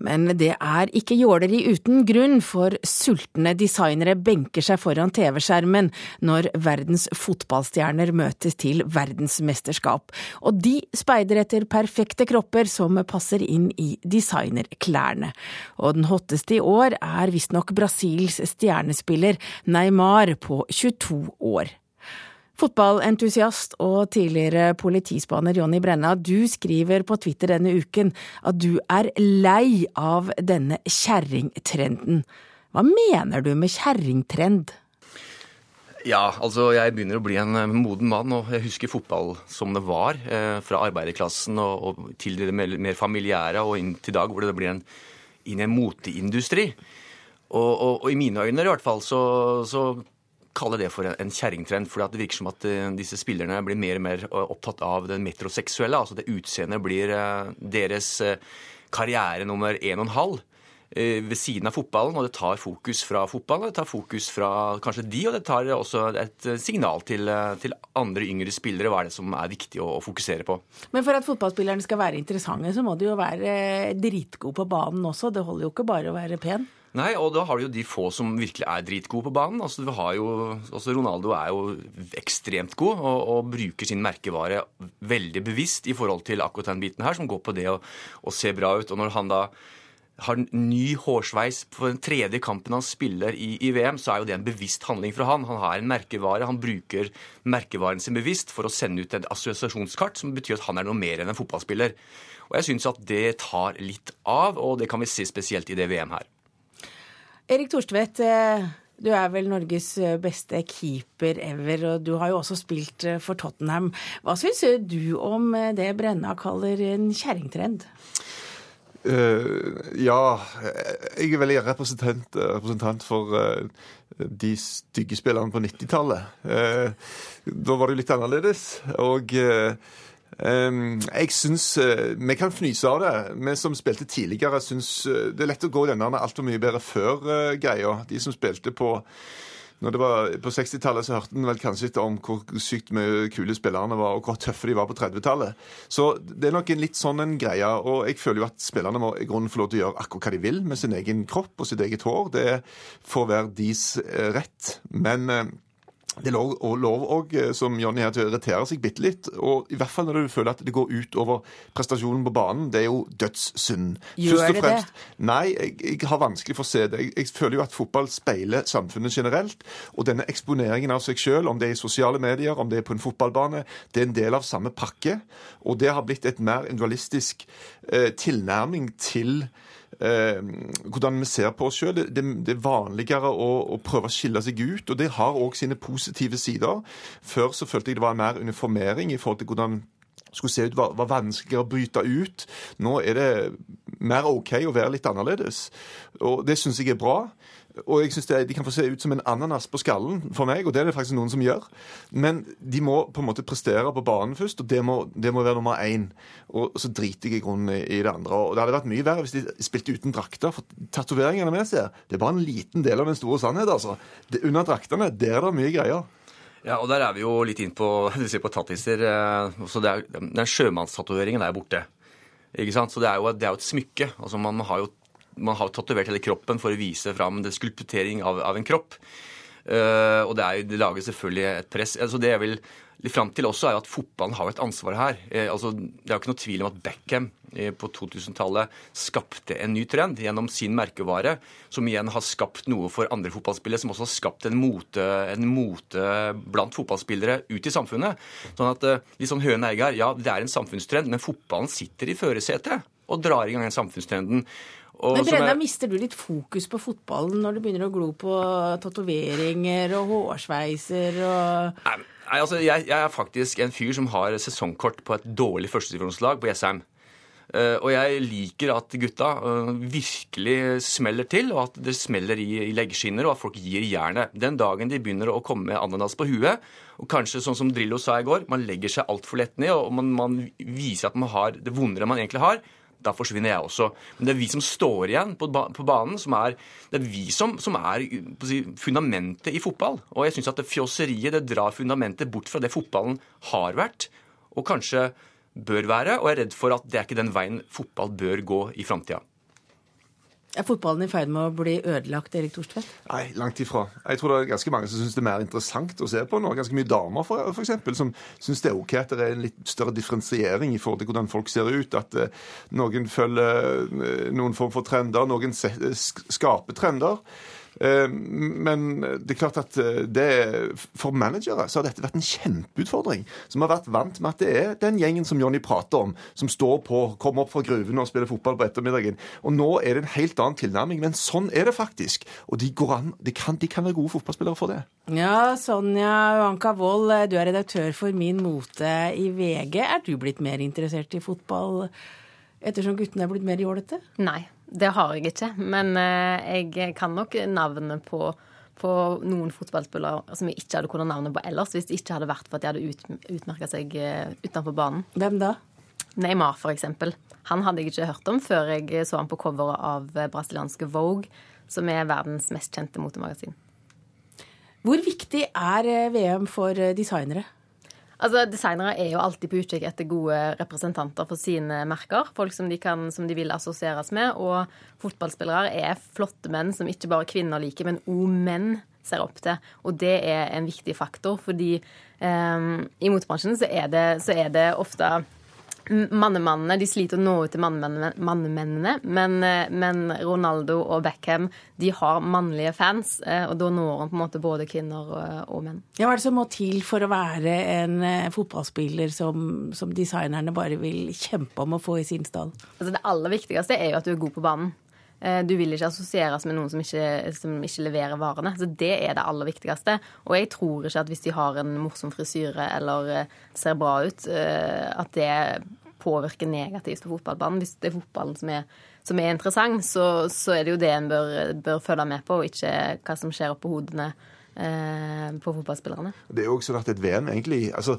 [SPEAKER 1] Men det er ikke jåleri uten grunn, for sultne designere benker seg foran TV-skjermen når verdens fotballstjerner møtes til verdensmesterskap. Og de speider etter perfekte kropper som passer inn i designerklærne. Og den hotteste i år er visstnok Brasils stjernespiller Neymar på 22 år. Fotballentusiast og tidligere politispaner Jonny Brenna, du skriver på Twitter denne uken at du er lei av denne kjerringtrenden. Hva mener du med kjerringtrend?
[SPEAKER 28] Ja, altså jeg begynner å bli en eh, moden mann, og jeg husker fotball som det var. Eh, fra arbeiderklassen og, og, til det mer, mer, familiære og inn til dag hvor det blir en, inn i en moteindustri. Og, og, og, i mine øyne i hvert fall så, så kaller det for en, en kjerringtrend. For det virker som at uh, disse spillerne blir mer og mer uh, opptatt av det metroseksuelle. Altså det utseendet blir uh, deres karriere nummer én og en halv ved siden av fotballen, og det tar fokus fra fotballen, og det tar fokus fra kanskje de, og det tar også et signal til, til andre yngre spillere hva er det som er viktig å, å, fokusere på.
[SPEAKER 1] Men for at fotballspillerne skal være interessante, så må de jo være dritgode på banen også. Det holder jo ikke bare å være pen.
[SPEAKER 28] Nei, og da har du jo de få som virkelig er dritgode på banen. Altså, jo, altså Ronaldo er jo ekstremt god og, og, bruker sin merkevare veldig bevisst i forhold til akkurat den biten her, som går på det å, å se bra ut. Og når han da har ny hårsveis på den tredje kampen han spiller i, i, VM, så er jo det en bevisst handling fra han. Han har en merkevare, han bruker merkevaren sin bevisst for å sende ut et assosiasjonskart som betyr at han er noe mer enn en fotballspiller. Og jeg syns at det tar litt av, og det kan vi se spesielt i det VM her.
[SPEAKER 1] Erik Thorstvedt, eh, du er vel Norges eh, beste keeper ever, og du har jo også spilt eh, for Tottenham. Hva syns du om det Brenna kaller en kjerringtrend?
[SPEAKER 29] Uh, ja, jeg er veldig representant, representant for uh, de stygge spillerne på 90-tallet. Uh, da var det jo litt annerledes. Og Ehm, jeg syns eh, Vi kan fnyse av det. Vi som spilte tidligere, syns eh, det er lett å gå denne altfor mye bedre før-greia. De som spilte på når det var På 60-tallet så hørte en vel kanskje ikke om hvor sykt mye kule spillerne var, og hvor tøffe de var på 30-tallet. Så det er nok en litt sånn en greie. Og jeg føler jo at spillerne må i grunnen få lov til å gjøre akkurat hva de vil med sin egen kropp og sitt eget hår. Det får være deres eh, rett. Men det er lov, og og, eh, som Jonny her, til å irritere seg bitte litt. Og i hvert fall når du føler at det går ut over prestasjonen på banen. Det er jo dødssynd.
[SPEAKER 1] Gjør det det?
[SPEAKER 29] Nei, jeg, jeg, har vanskelig for å se det. Jeg, jeg, føler jo at fotball speiler samfunnet generelt. Og denne eksponeringen av seg sjøl, om det er i sosiale medier, om det er på en fotballbane, det er en del av samme pakke. Og det har blitt et mer individualistisk eh, tilnærming til eh, hvordan vi ser på oss sjøl. Det, er vanligere å, å, prøve å skille seg ut, og det har òg sine positive sider. Før så følte jeg det var mer uniformering i forhold til hvordan skulle se ut, var, var vanskeligere å bryte ut. Nå er det mer OK å være litt annerledes. Og det syns jeg er bra. Og jeg synes De kan få se ut som en ananas på skallen for meg, og det er det faktisk noen som gjør. Men de må på en måte prestere på banen først, og det må, det må være nummer én. Og så driter jeg i grunnen i det andre. Og Det hadde vært mye verre hvis de spilte uten drakter. For tatoveringene vi ser, det er bare en liten del av den store sannhet. altså. Det, under draktene, der er det mye greier.
[SPEAKER 28] Ja, og der er vi jo litt inn på *laughs* du ser på tattiser. Eh, så det er, Den sjømannstatoveringen er borte. Ikke sant? Så det er, jo, det er jo et smykke. Altså Man har jo man har tatovert hele kroppen for å vise fram det skulptering av, av en kropp. Uh, og det, er, det, lager selvfølgelig et press. Altså det jeg vil fram til også, er at fotballen har et ansvar her. Uh, altså, det er jo ikke noe tvil om at Beckham uh, på 2000-tallet skapte en ny trend gjennom sin merkevare, som igjen har skapt noe for andre fotballspillere, som også har skapt en mote, en mote blant fotballspillere ut i samfunnet. Sånn at litt sånn høne egg her. Ja, det er en samfunnstrend, men fotballen sitter i førersetet og drar i gang den samfunnstrenden.
[SPEAKER 1] Og Men Brenna, er... mister du litt fokus på fotballen når du begynner å glo på tatoveringer og hårsveiser og
[SPEAKER 28] Nei, altså, jeg, jeg, er faktisk en fyr som har sesongkort på et dårlig førstedivisjonslag på Jessheim. Uh, og jeg liker at gutta uh, virkelig smeller til, og at det smeller i, i leggskinner, og at folk gir jernet. Den dagen de begynner å komme med ananas på huet, og kanskje sånn som Drillo sa i går, man legger seg altfor lett ned, og man, man viser at man har det vondere enn man egentlig har, da forsvinner jeg også. Men det er vi som står igjen på, på banen, som er, det er vi som, som er si, fundamentet i fotball. Og jeg syns at det fjosseriet det drar fundamentet bort fra det fotballen har vært, og kanskje bør være. Og jeg er redd for at det er ikke den veien fotball bør gå i framtida.
[SPEAKER 1] Er fotballen i ferd med å bli ødelagt, Erik Thorstvedt?
[SPEAKER 29] Nei, langt ifra. Jeg tror det er ganske mange som syns det er mer interessant å se på nå. Ganske mye damer, for, for eksempel, som syns det er OK at det er en litt større differensiering i forhold til hvordan folk ser ut. At eh, noen følger eh, noen form for trender, noen skaper trender. Eh, Men det er klart at eh, det, for managere så har dette vært en kjempeutfordring. Som har vært vant med at det er den gjengen som Jonny prater om, som står på, kommer opp fra gruvene og spiller fotball på ettermiddagen. Og nå er det en helt annen tilnærming, men sånn er det faktisk. Og de, går an, de, kan, de kan være gode fotballspillere for det.
[SPEAKER 1] Ja, Sonja Uanka Wold, du er redaktør for Min Mote i VG. Er du blitt mer interessert i fotball ettersom guttene er blitt mer jålete?
[SPEAKER 30] Nei, det har jeg ikke. Men eh, jeg kan nok navnet på, på noen fotballspillere som jeg ikke hadde kunnet navnet på ellers, hvis det ikke hadde vært for at de hadde ut, utmerka seg eh, utenfor banen.
[SPEAKER 1] Hvem da?
[SPEAKER 30] Neymar, eksempel. Han hadde jeg ikke hørt om før jeg så han på coveret av eh, brasilianske Vogue, som er verdens mest kjente motemagasin.
[SPEAKER 1] Hvor viktig er VM for designere?
[SPEAKER 30] Altså, Designere er jo alltid på utkikk etter gode representanter for sine merker. Folk som de, kan, som de vil assosieres med. Og fotballspillere er flotte menn som ikke bare kvinner liker, men òg menn ser opp til. Og det er en viktig faktor, fordi um, i motebransjen så så er det ofte Mannemannene de sliter å nå ut til mannemennene, men, eh, men Ronaldo og Beckham de har mannlige fans, eh, og da når han på en måte både kvinner og, menn.
[SPEAKER 1] Ja, Hva er det som må til for å være en eh, fotballspiller som, som designerne bare vil kjempe om å få i sin stall?
[SPEAKER 30] Altså Det aller viktigste er jo at du er god på banen. Du vil ikke assosieres med noen som ikke, som ikke leverer varene. Så Det er det aller viktigste. Og jeg tror ikke at hvis de har en morsom frisyre eller ser bra ut, at det påvirker negativt på fotballbanen. Hvis det er fotballen som er, som er interessant, så, så er det jo det en bør, bør følge med på, og ikke hva som skjer oppå hodene eh, på fotballspillerne.
[SPEAKER 29] Det er jo også sånn at et VM egentlig altså,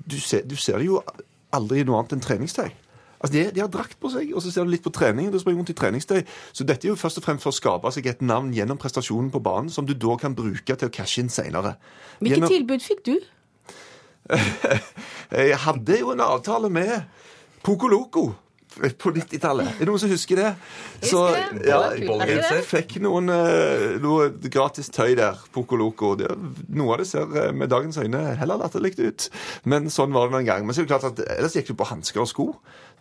[SPEAKER 29] du, ser, du ser det jo aldri i noe annet enn treningstøy. Altså, de, de har drakt på seg, og så ser du litt på trening. og du springer rundt i treningstøy. Så dette er jo først og fremst for å skape seg et navn gjennom prestasjonen på banen, som du da kan bruke til å cashe inn seinere.
[SPEAKER 1] Hvilke tilbud fikk du? *laughs*
[SPEAKER 29] Jeg hadde jo en avtale med Poco Loco på 90-tallet. Er det noen som husker det? Så,
[SPEAKER 30] det.
[SPEAKER 29] ja, jeg fikk noen eh, noe gratis tøy der. Poco Loco. Det, noe av det ser eh, med dagens øyne heller latterlig ut. Men sånn var det en gang. Men så er det klart at ellers gikk det på hansker og sko.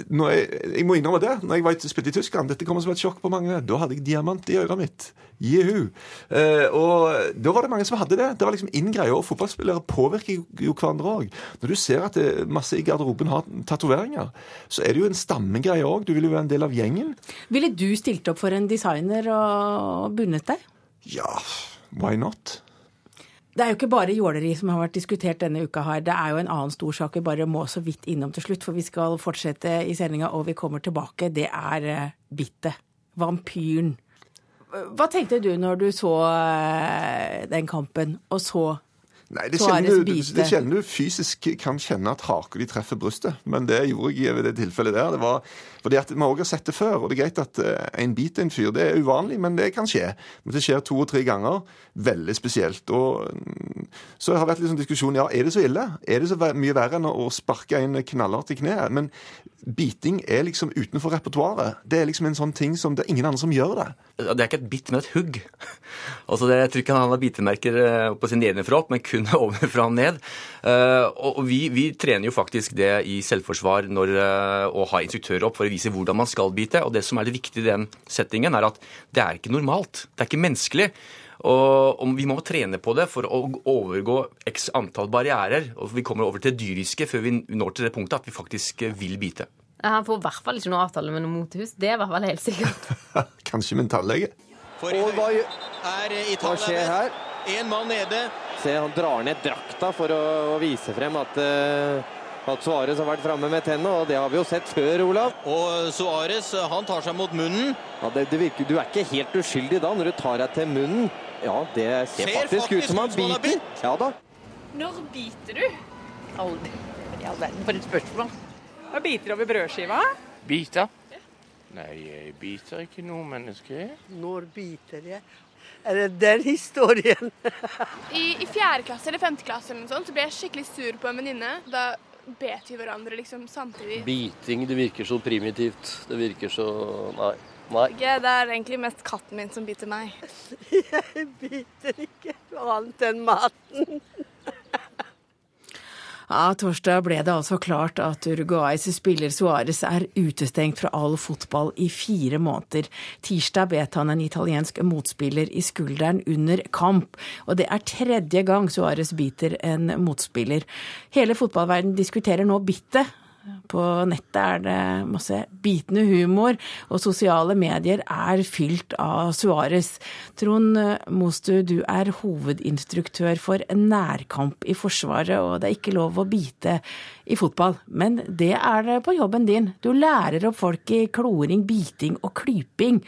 [SPEAKER 29] Når jeg, jeg må innrømme det. Når jeg var spilte i Tyskland, dette kommer som et sjokk på mange, da hadde jeg diamant i øret mitt. Jehu. Eh, og da var det mange som hadde det. Det var liksom inn greia. Og fotballspillere påvirker jo, jo hverandre òg. Når du ser at det, masse i garderoben har tatoveringer, så er det jo en stammegreie òg. Du vil jo være en del av gjengen.
[SPEAKER 1] Ville du stilt opp for en designer og bundet deg?
[SPEAKER 29] Ja, why not?
[SPEAKER 1] Det er jo ikke bare jåleri som har vært diskutert denne uka her. Det er jo en annen stor sak vi bare må så vidt innom til slutt, for vi skal fortsette i sendinga, og vi kommer tilbake. Det er eh, bittet. Vampyren. Hva tenkte du når du så eh, den kampen, og så
[SPEAKER 29] Nei, det kjenner, du, det kjenner du fysisk kan kjenne at haka di treffer brystet. Men det gjorde jeg ved det tilfellet der. Det var fordi at vi også har sett det før. Og det er greit at en en biter en fyr. Det er uvanlig, men det kan skje. Men det skjer to og tre ganger. Veldig spesielt. Og mm, så har det vært litt sånn diskusjon ja, er det så ille. Er det så mye verre enn å sparke en knallhardt i kneet? Men biting er liksom utenfor repertoaret. Det er liksom en sånn ting som det er ingen andre som gjør det.
[SPEAKER 28] Det er ikke et bitt, men et hugg. *laughs* Altså det, jeg tror ikke han har bitemerker eh, på sin nedenfra opp, men kun *laughs* ovenfra og ned. Eh, og vi, vi trener jo faktisk det i selvforsvar når, å ha instruktører opp for å vise hvordan man skal bite. Og det som er det viktige i den settingen, er at det er ikke normalt. Det er ikke menneskelig. Og, og vi må trene på det for å overgå x antall barrierer. Og vi kommer over til det dyriske før vi når til det punktet at vi faktisk eh, vil bite.
[SPEAKER 30] Han får i hvert fall ikke noe avtale med noe motehus. Det er i hvert fall helt sikkert. *laughs*
[SPEAKER 29] Kanskje med en tannlege.
[SPEAKER 31] For hva er
[SPEAKER 32] Hva skjer her?
[SPEAKER 31] En mann nede.
[SPEAKER 32] Se, han drar ned drakta for å, å vise frem at, uh at Suarez har vært framme med tennene, og det har vi jo sett før, Olav.
[SPEAKER 31] Og Suarez han tar seg mot munnen.
[SPEAKER 32] Ja, det, det virker, du er ikke helt uskyldig da, når du tar deg til munnen. Ja, det ser,
[SPEAKER 31] Ser
[SPEAKER 32] faktisk,
[SPEAKER 31] faktisk
[SPEAKER 32] ut som han
[SPEAKER 31] biter.
[SPEAKER 32] biter. Ja da.
[SPEAKER 33] Når biter du?
[SPEAKER 34] Aldri. I all verden, for et spørsmål.
[SPEAKER 33] Hva biter over brødskiva?
[SPEAKER 34] Biter? Nei, jeg biter ikke noe menneske.
[SPEAKER 35] Når biter jeg? Er det den historien? *laughs*
[SPEAKER 36] I, I fjerde klasse eller femte klasse eller noe sånt, så ble jeg skikkelig sur på en venninne. Da bet vi hverandre liksom samtidig.
[SPEAKER 34] Biting, det virker så primitivt. Det virker så Nei.
[SPEAKER 36] Ikke, det er egentlig mest katten min som biter meg. *laughs*
[SPEAKER 35] Jeg biter ikke annet enn maten. *laughs*
[SPEAKER 1] Ja, Torsdag ble det altså klart at Uruguays spiller Suárez er utestengt fra all fotball i fire måneder. Tirsdag bet han en italiensk motspiller i skulderen under kamp, og det er tredje gang Suárez biter en motspiller. Hele fotballverden diskuterer nå bittet. På nettet er det masse bitende humor, og sosiale medier er fylt av Suárez. Trond Mostu, du er hovedinstruktør for nærkamp i Forsvaret, og det er ikke lov å bite i fotball. Men det er det på jobben din. Du lærer opp folk i kloring, biting og klyping.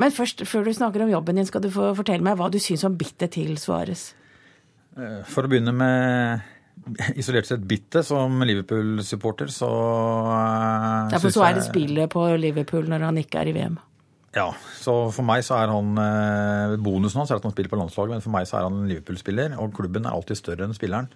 [SPEAKER 1] Men først, før du snakker om jobben din, skal du få fortelle meg hva du syns om bittet til Suárez.
[SPEAKER 37] For å begynne med isolert sett bitte som Liverpool-supporter, så
[SPEAKER 1] Ja, for så er det spillet på Liverpool når han ikke er i VM.
[SPEAKER 37] Ja, så for meg så er han Bonusen hans er at han spiller på landslaget, men for meg så er han en Liverpool-spiller, og klubben er alltid større enn spilleren.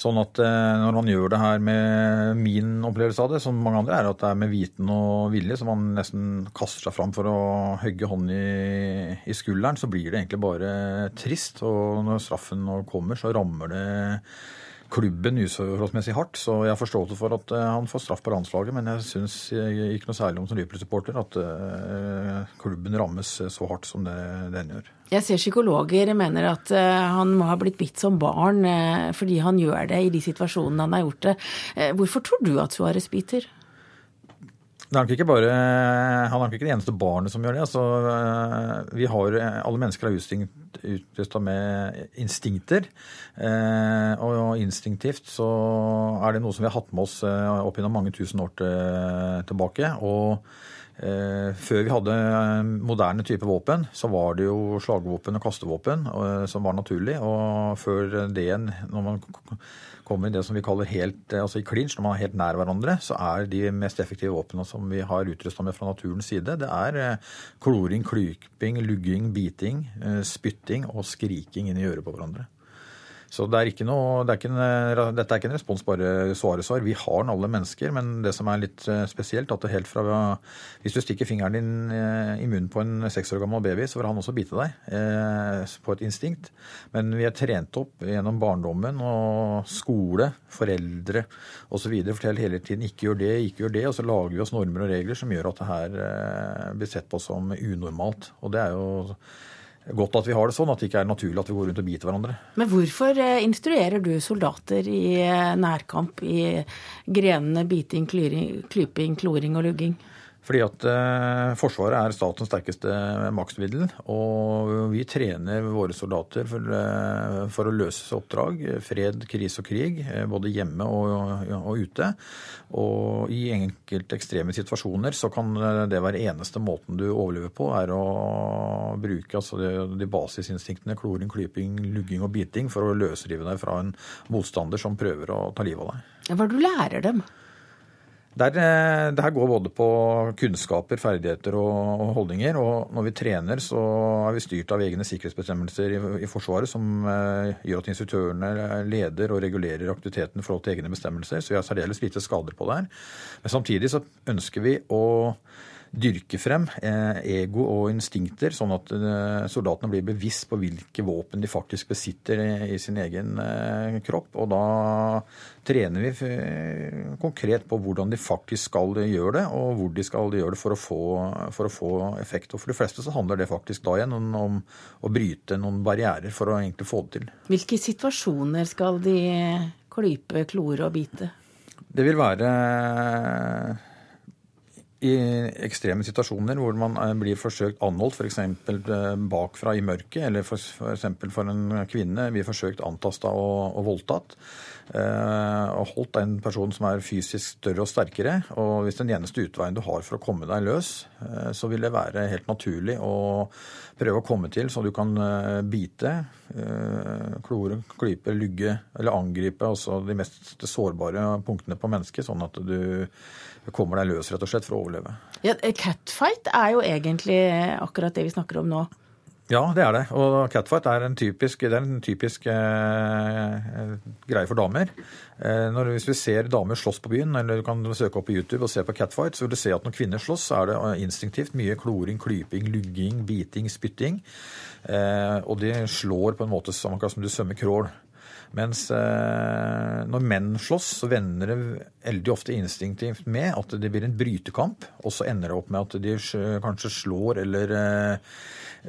[SPEAKER 37] Sånn at når han gjør det her med min opplevelse av det, som mange andre, er at det er med viten og vilje, som han nesten kaster seg fram for å hogge hånden i, i skulderen, så blir det egentlig bare trist. Og når straffen kommer, så rammer det klubben uforholdsmessig hardt. Så jeg har forståelse for at han får straff på landslaget, men jeg syns ikke noe særlig om som Liverpool-supporter at klubben rammes så hardt som det den gjør.
[SPEAKER 1] Jeg ser psykologer mener at han må ha blitt bitt som barn fordi han gjør det i de situasjonene han har gjort det. Hvorfor tror du at Suárez biter?
[SPEAKER 37] Det er ikke bare, han er ikke det eneste barnet som gjør det. Altså, vi har, alle mennesker er utrusta med instinkter. Og instinktivt så er det noe som vi har hatt med oss opp gjennom mange tusen år tilbake. Og før vi hadde moderne type våpen, så var det jo slagvåpen og kastevåpen som var naturlig. Og før det igjen, når man kommer i det som vi kaller helt, altså i clinch, når man er helt nær hverandre, så er de mest effektive våpnene som vi har utrusta med fra naturens side, det er kloring, klyping, lugging, biting, spytting og skriking inn i øret på hverandre. Så det er noe, det er en, dette er ikke en respons bare svaresvar. Vi har den alle mennesker, men det som er litt spesielt, at det helt fra Hvis du stikker fingeren din i munnen på en seks år gammel baby, så vil han også bite deg eh, på et instinkt. Men vi er trent opp gjennom barndommen og skole, foreldre osv. Fortell hele tiden ikke gjør det, ikke gjør det. Og så lager vi oss normer og regler som gjør at det her eh, blir sett på som unormalt. Og det er jo godt at vi har det sånn, at det ikke er naturlig at vi går rundt og biter hverandre.
[SPEAKER 1] Men hvorfor instruerer du soldater i nærkamp i grenene biting, klyping, kloring og lugging?
[SPEAKER 37] Fordi at eh, Forsvaret er statens sterkeste maktmiddel. Og vi trener våre soldater for, eh, for, å løse oppdrag. Fred, krise og krig. Både hjemme og, og ute. Og i enkelte ekstreme situasjoner så kan det være eneste måten du overlever på, er å bruke altså de, de basisinstinktene kloring, klyping, lugging og biting for å løsrive deg fra en motstander som prøver å ta livet av deg.
[SPEAKER 1] Hva er det du lærer dem?
[SPEAKER 37] Der, det her går både på kunnskaper, ferdigheter og holdninger. Og når vi trener, så er vi styrt av egne sikkerhetsbestemmelser i, i Forsvaret som eh, gjør at instruktørene leder og regulerer aktiviteten i forhold til egne bestemmelser. Så vi har særdeles lite skader på det her. Men samtidig så ønsker vi å dyrke frem eh, ego og instinkter, sånn at eh, soldatene blir bevisst på hvilke våpen de faktisk besitter i sin egen eh, kropp. Og da trener vi konkret på hvordan de faktisk skal gjøre det, og hvor de skal gjøre det for å få, for å få effekt. Og for de fleste så handler det faktisk da igjen om, om å bryte noen barrierer for å egentlig få det til.
[SPEAKER 1] Hvilke situasjoner skal de klype, klore og bite?
[SPEAKER 37] Det vil være i ekstreme situasjoner hvor man blir forsøkt anholdt, f.eks. bakfra i mørket, eller f.eks. For, for en kvinne blir forsøkt antasta og, og voldtatt. Eh, og holdt en person som er fysisk større og sterkere. Og hvis den eneste utveien du har for å komme deg løs, eh, så vil det være helt naturlig å prøve å komme til så du kan eh, bite, eh, klore, klype, lugge eller angripe altså de mest sårbare punktene på mennesket, sånn at du kommer deg løs, rett og slett, for å overleve.
[SPEAKER 1] Ja, Catfight er jo egentlig akkurat det vi snakker om nå.
[SPEAKER 37] Ja, det er det. Og catfight er en typisk, det er en typisk eh, greie for damer. Eh, når, hvis vi ser damer slåss på byen, eller du kan søke opp på YouTube og se på catfight, så vil du se at når kvinner slåss, så er det eh, instinktivt mye kloring, klyping, lugging, biting, spytting. Eh, og de slår på en måte som som du svømmer crawl. Mens eh, når menn slåss, så vender det veldig ofte instinktivt med at det blir en brytekamp, og så ender det opp med at de kanskje slår eller eh,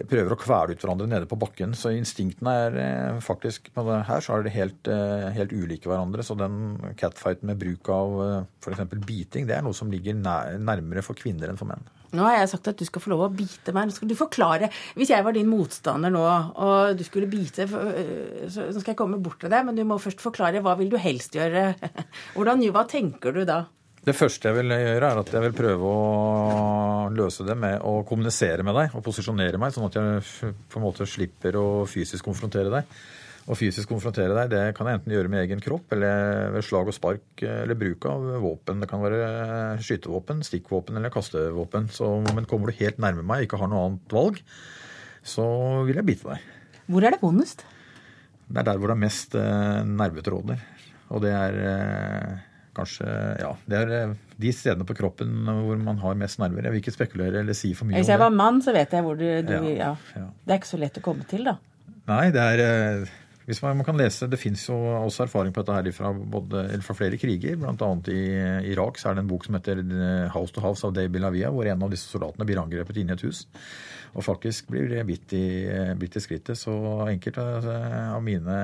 [SPEAKER 37] prøver å kvele ut hverandre nede på bakken. Så instinktene er eh, faktisk på det her så er det helt, eh, helt ulike hverandre. Så den catfighten med bruk av eh, f.eks. biting, det er noe som ligger nær, nærmere for kvinner enn for menn.
[SPEAKER 1] Nå har jeg sagt at du skal få lov å bite meg. Nå skal du forklare. Hvis jeg var din motstander nå, og du skulle bite, så skal jeg komme bort til deg, men du må først forklare. Hva vil du helst gjøre? *laughs* Hvordan, hva tenker du da?
[SPEAKER 37] Det første jeg vil gjøre, er at jeg vil prøve å løse det med å kommunisere med deg og posisjonere meg, sånn at jeg på en måte slipper å fysisk konfrontere deg. Å fysisk konfrontere deg, det kan jeg enten gjøre med egen kropp eller ved slag og spark eller bruk av våpen. Det kan være skytevåpen, stikkvåpen eller kastevåpen. Så, men kommer du helt nærme meg, ikke har noe annet valg, så vil jeg bite deg.
[SPEAKER 1] Hvor er det vondest?
[SPEAKER 37] Det er der hvor det er mest eh, nervetråder. Og det er eh, kanskje Ja, det er eh, de stedene på kroppen hvor man har mest nerver. Jeg vil ikke spekulere eller si for mye om det.
[SPEAKER 1] Hvis jeg var mann, så vet jeg hvor du, du
[SPEAKER 37] Ja,
[SPEAKER 1] ja.
[SPEAKER 37] ja.
[SPEAKER 1] Det er ikke så lett å komme til, da.
[SPEAKER 37] Nei, det er eh, hvis man, man kan lese, Det fins jo også erfaring på dette her fra, både, eller fra flere kriger. Blant annet i Irak så er det en bok som heter eh, 'House to House' av Dave Bilavia, hvor en av disse soldatene blir angrepet inne i et hus. Og faktisk blir bitt i, bitt i skrittet. Så enkelte av mine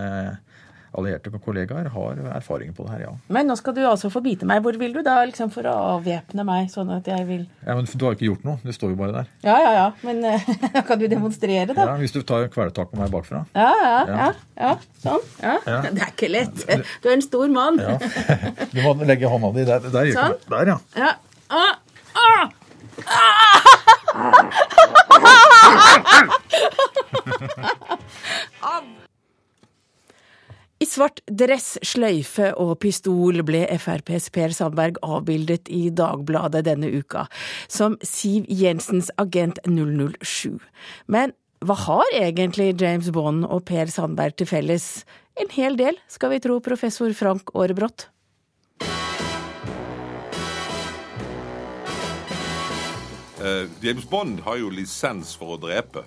[SPEAKER 37] allierte kollegaer har erfaring på det her, ja.
[SPEAKER 1] Men nå skal du altså få bite meg. Hvor vil du da liksom for å avvæpne meg, sånn at jeg vil
[SPEAKER 37] ja men Du har jo ikke gjort noe. Det står jo bare der.
[SPEAKER 1] Ja, ja, ja. Men da *laughs* kan du demonstrere, da?
[SPEAKER 37] Ja, Hvis du tar kvelertak på meg bakfra.
[SPEAKER 1] Ja, ja, ja.
[SPEAKER 37] Ja.
[SPEAKER 1] ja. Sånn. Ja.
[SPEAKER 37] Ja. *laughs*
[SPEAKER 1] Det er ikke lett. Du er en stor mann.
[SPEAKER 37] Ja. *laughs* Du må legge hånda di der. Der,
[SPEAKER 1] Sånn.
[SPEAKER 37] der ja.
[SPEAKER 1] Ja. Ah, ah, ah. I svart dress, sløyfe og pistol ble FrPs Per Sandberg avbildet i Dagbladet denne uka, som Siv Jensens agent 007. Men hva har egentlig James Bond og Per Sandberg til felles? En hel del, skal vi tro professor Frank Aarebrot.
[SPEAKER 38] Uh, James Bond har jo lisens for å drepe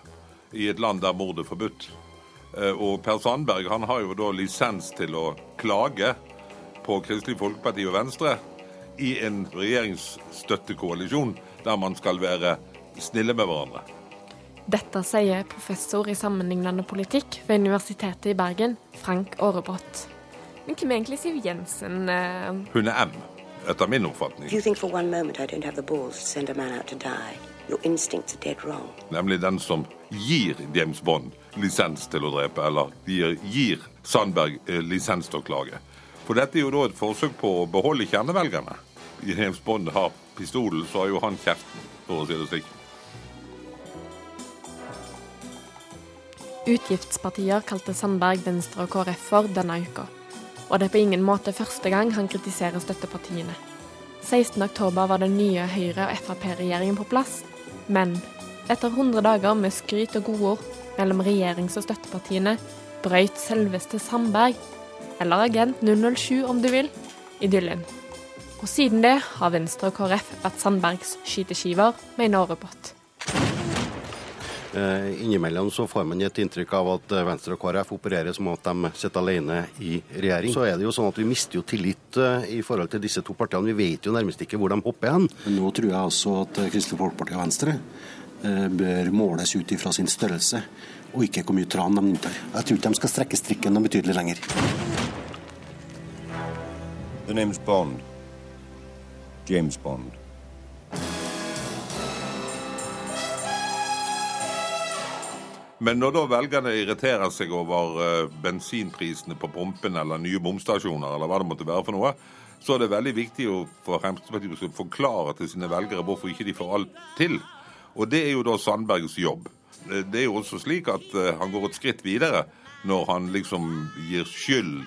[SPEAKER 38] i et land der mord er forbudt. Eh, og Per Sandberg han har jo da lisens til å klage på Kristelig Folkeparti og Venstre i en regjeringsstøttekoalisjon der man skal være snille med hverandre.
[SPEAKER 23] Dette sier professor i sammenlignende politikk ved Universitetet i Bergen, Frank Aarebrot. Men hvem er egentlig Siv Jensen? eh?
[SPEAKER 38] Hun er M, etter min oppfatning.
[SPEAKER 39] If you think for one moment I don't have the balls to send a man out to die, your instincts are dead wrong.
[SPEAKER 38] Nemlig den som gir James Bond lisens til å drepe, eller gir, gir Sandberg eh, lisens til å klage. For dette er jo da et forsøk på å beholde kjernevelgerne. James Bond har pistolen, så har jo han kjeften, for å si det slik.
[SPEAKER 23] Utgiftspartier kalte Sandberg Venstre og KrF for denne uka. Og det er på ingen måte første gang han kritiserer støttepartiene. 16.10 var den nye Høyre- og Frp-regjeringen på plass, men etter 100 dager med skryt og godord mellom regjerings- og støttepartiene, brøyt selveste Sandberg, eller Agent 007 om du vil, idyllen. Og siden det har Venstre og KrF vært Sandbergs skyteskiver, mener Aarebrot.
[SPEAKER 40] Eh, innimellom så får man et inntrykk av at eh, Venstre og KrF opererer som at de sitter alene i regjering. Så er det jo sånn at vi mister jo tillit eh, i forhold til disse to partiene. Vi vet jo nærmest ikke hvor de hopper hen.
[SPEAKER 41] Nå tror jeg også at Kristelig Folkeparti og Venstre bør måles ut ifra sin størrelse, og ikke hvor mye tran de inntar. Jeg tror ikke de skal strekke strikken noe betydelig lenger.
[SPEAKER 42] The name's Bond. James Bond.
[SPEAKER 38] Men når da velgerne irriterer seg over eh, bensinprisene på pumpen eller nye bomstasjoner, eller hva det måtte være for noe, så er det veldig viktig for Fremskrittspartiet å forklare til sine velgere hvorfor ikke de får alt til. Og det er jo da Sandbergs jobb. Eh, Det er jo også slik at eh, han går et skritt videre når han liksom gir skyld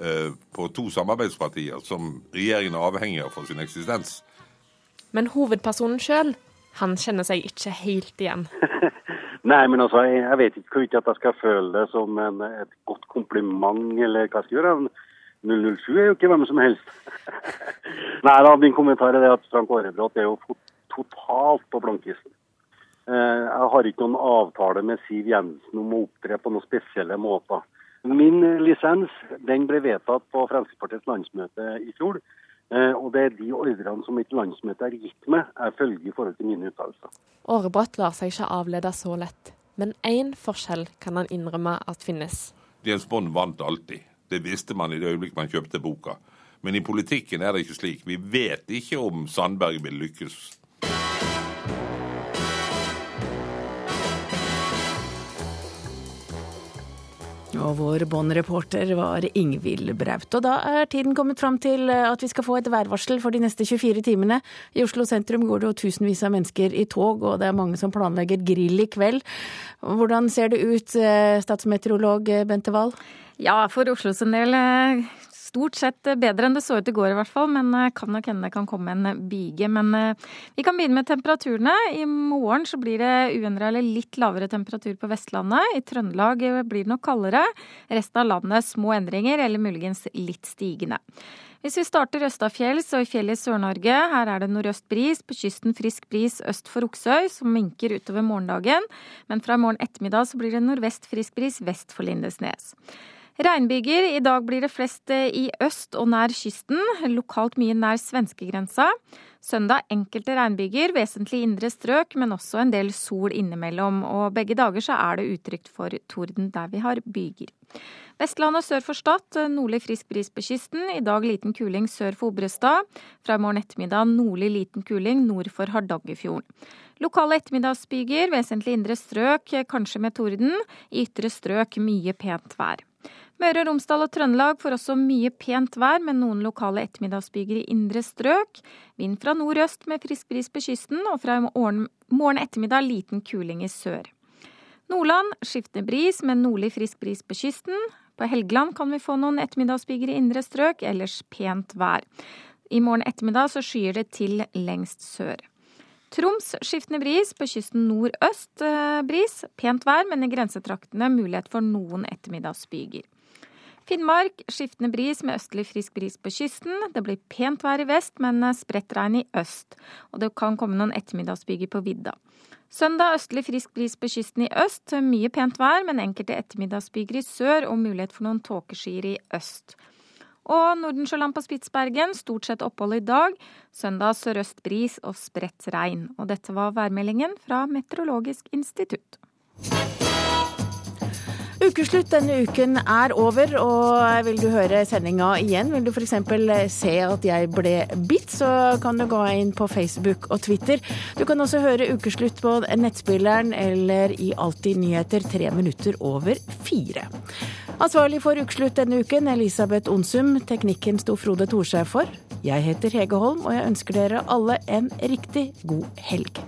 [SPEAKER 38] eh, på to samarbeidspartier som regjeringen er avhengig av for sin eksistens.
[SPEAKER 23] Men hovedpersonen sjøl, han kjenner seg ikke helt igjen. *laughs*
[SPEAKER 41] Nei, men altså, jeg, jeg vet ikke hvorvidt at jeg skal føle det som en, et godt kompliment, eller hva skal jeg gjøre. 007 er jo ikke hvem som helst. *laughs* Nei da, min kommentar er det at Frank Aarebrot er jo totalt på blankisten. Eh, jeg har ikke noen avtale med Siv Jensen om å opptre på noen spesielle måter. Min lisens den ble vedtatt på Fremskrittspartiets landsmøte i fjor. Eh, og det er de ordrene som mitt landsmøte har gitt meg, jeg følger i forhold til mine uttalelser.
[SPEAKER 23] Årebrott lar seg ikke avlede så lett, men én forskjell kan han innrømme at finnes.
[SPEAKER 38] James Bond vant alltid. Det visste man i det øyeblikket man kjøpte boka. Men i politikken er det ikke slik. Vi vet ikke om Sandberg vil lykkes.
[SPEAKER 1] Og vår båndreporter var Ingvild Braut. Og da er tiden kommet fram til at vi skal få et værvarsel for de neste 24 timene. I Oslo sentrum går det jo tusenvis av mennesker i tog, og det er mange som planlegger grill i kveld. Hvordan ser det ut, eh, statsmeteorolog Bente Wahl?
[SPEAKER 43] Ja, for Oslo sin del eh, stort sett bedre enn det så ut i går i hvert fall, men eh, kan nok hende det kan komme en byge. Men eh, vi kan begynne med temperaturene. I morgen så blir det uendra eller litt lavere temperatur på Vestlandet. I Trøndelag blir det nok kaldere. Resten av landet små endringer, eller muligens litt stigende. Hvis vi starter østafjells og i fjellet i Sør-Norge, her er det nordøst bris, på kysten frisk bris øst for Oksøy, som minker utover morgendagen. Men fra i morgen ettermiddag så blir det nordvest frisk bris vest for Lindesnes. Regnbyger. I dag blir det flest eh, i øst og nær kysten, lokalt mye nær svenskegrensa. Søndag enkelte regnbyger, vesentlig indre strøk, men også en del sol innimellom. Og begge dager så er det utrygt for torden der vi har byger. Vestlandet sør for Stad, eh, nordlig frisk bris på kysten. I dag liten kuling sør for Obrestad. Fra i morgen ettermiddag nordlig liten kuling nord for Hardangerfjorden. Lokale ettermiddagsbyger, vesentlig indre strøk, kanskje med torden. I ytre strøk mye pent vær. Møre og Romsdal og Trøndelag får også mye pent vær, med noen lokale ettermiddagsbyger i indre strøk. Vind fra nordøst med frisk bris på kysten, og fra morgen ettermiddag liten kuling i sør. Nordland skiftende bris med nordlig frisk bris på kysten. På Helgeland kan vi få noen ettermiddagsbyger i indre strøk, ellers pent vær. I morgen ettermiddag så skyer det til lengst sør. Troms skiftende bris, på kysten nordøst eh, bris. Pent vær, men i grensetraktene mulighet for noen ettermiddagsbyger. Finnmark skiftende bris med østlig frisk bris på kysten. Det blir pent vær i vest, men spredt regn i øst. Og det kan komme noen ettermiddagsbyger på vidda. Søndag østlig frisk bris på kysten i øst. Mye pent vær, men enkelte ettermiddagsbyger i sør og mulighet for noen tåkeskyer i øst. Og Nordensjøland på Spitsbergen, stort sett opphold i dag. Søndag sørøst bris og spredt regn. Og dette var værmeldingen fra Meteorologisk institutt.
[SPEAKER 1] Ukeslutt denne uken er over, og vil du høre sendinga igjen, vil du f.eks. se at jeg ble bitt, så kan du gå inn på Facebook og Twitter. Du kan også høre Ukeslutt på nettspilleren eller i Alltid nyheter tre minutter over fire. Ansvarlig for Ukeslutt denne uken, Elisabeth Onsum. Teknikken sto Frode Thorshaug for. Jeg heter Hege Holm, og jeg ønsker dere alle en riktig god helg.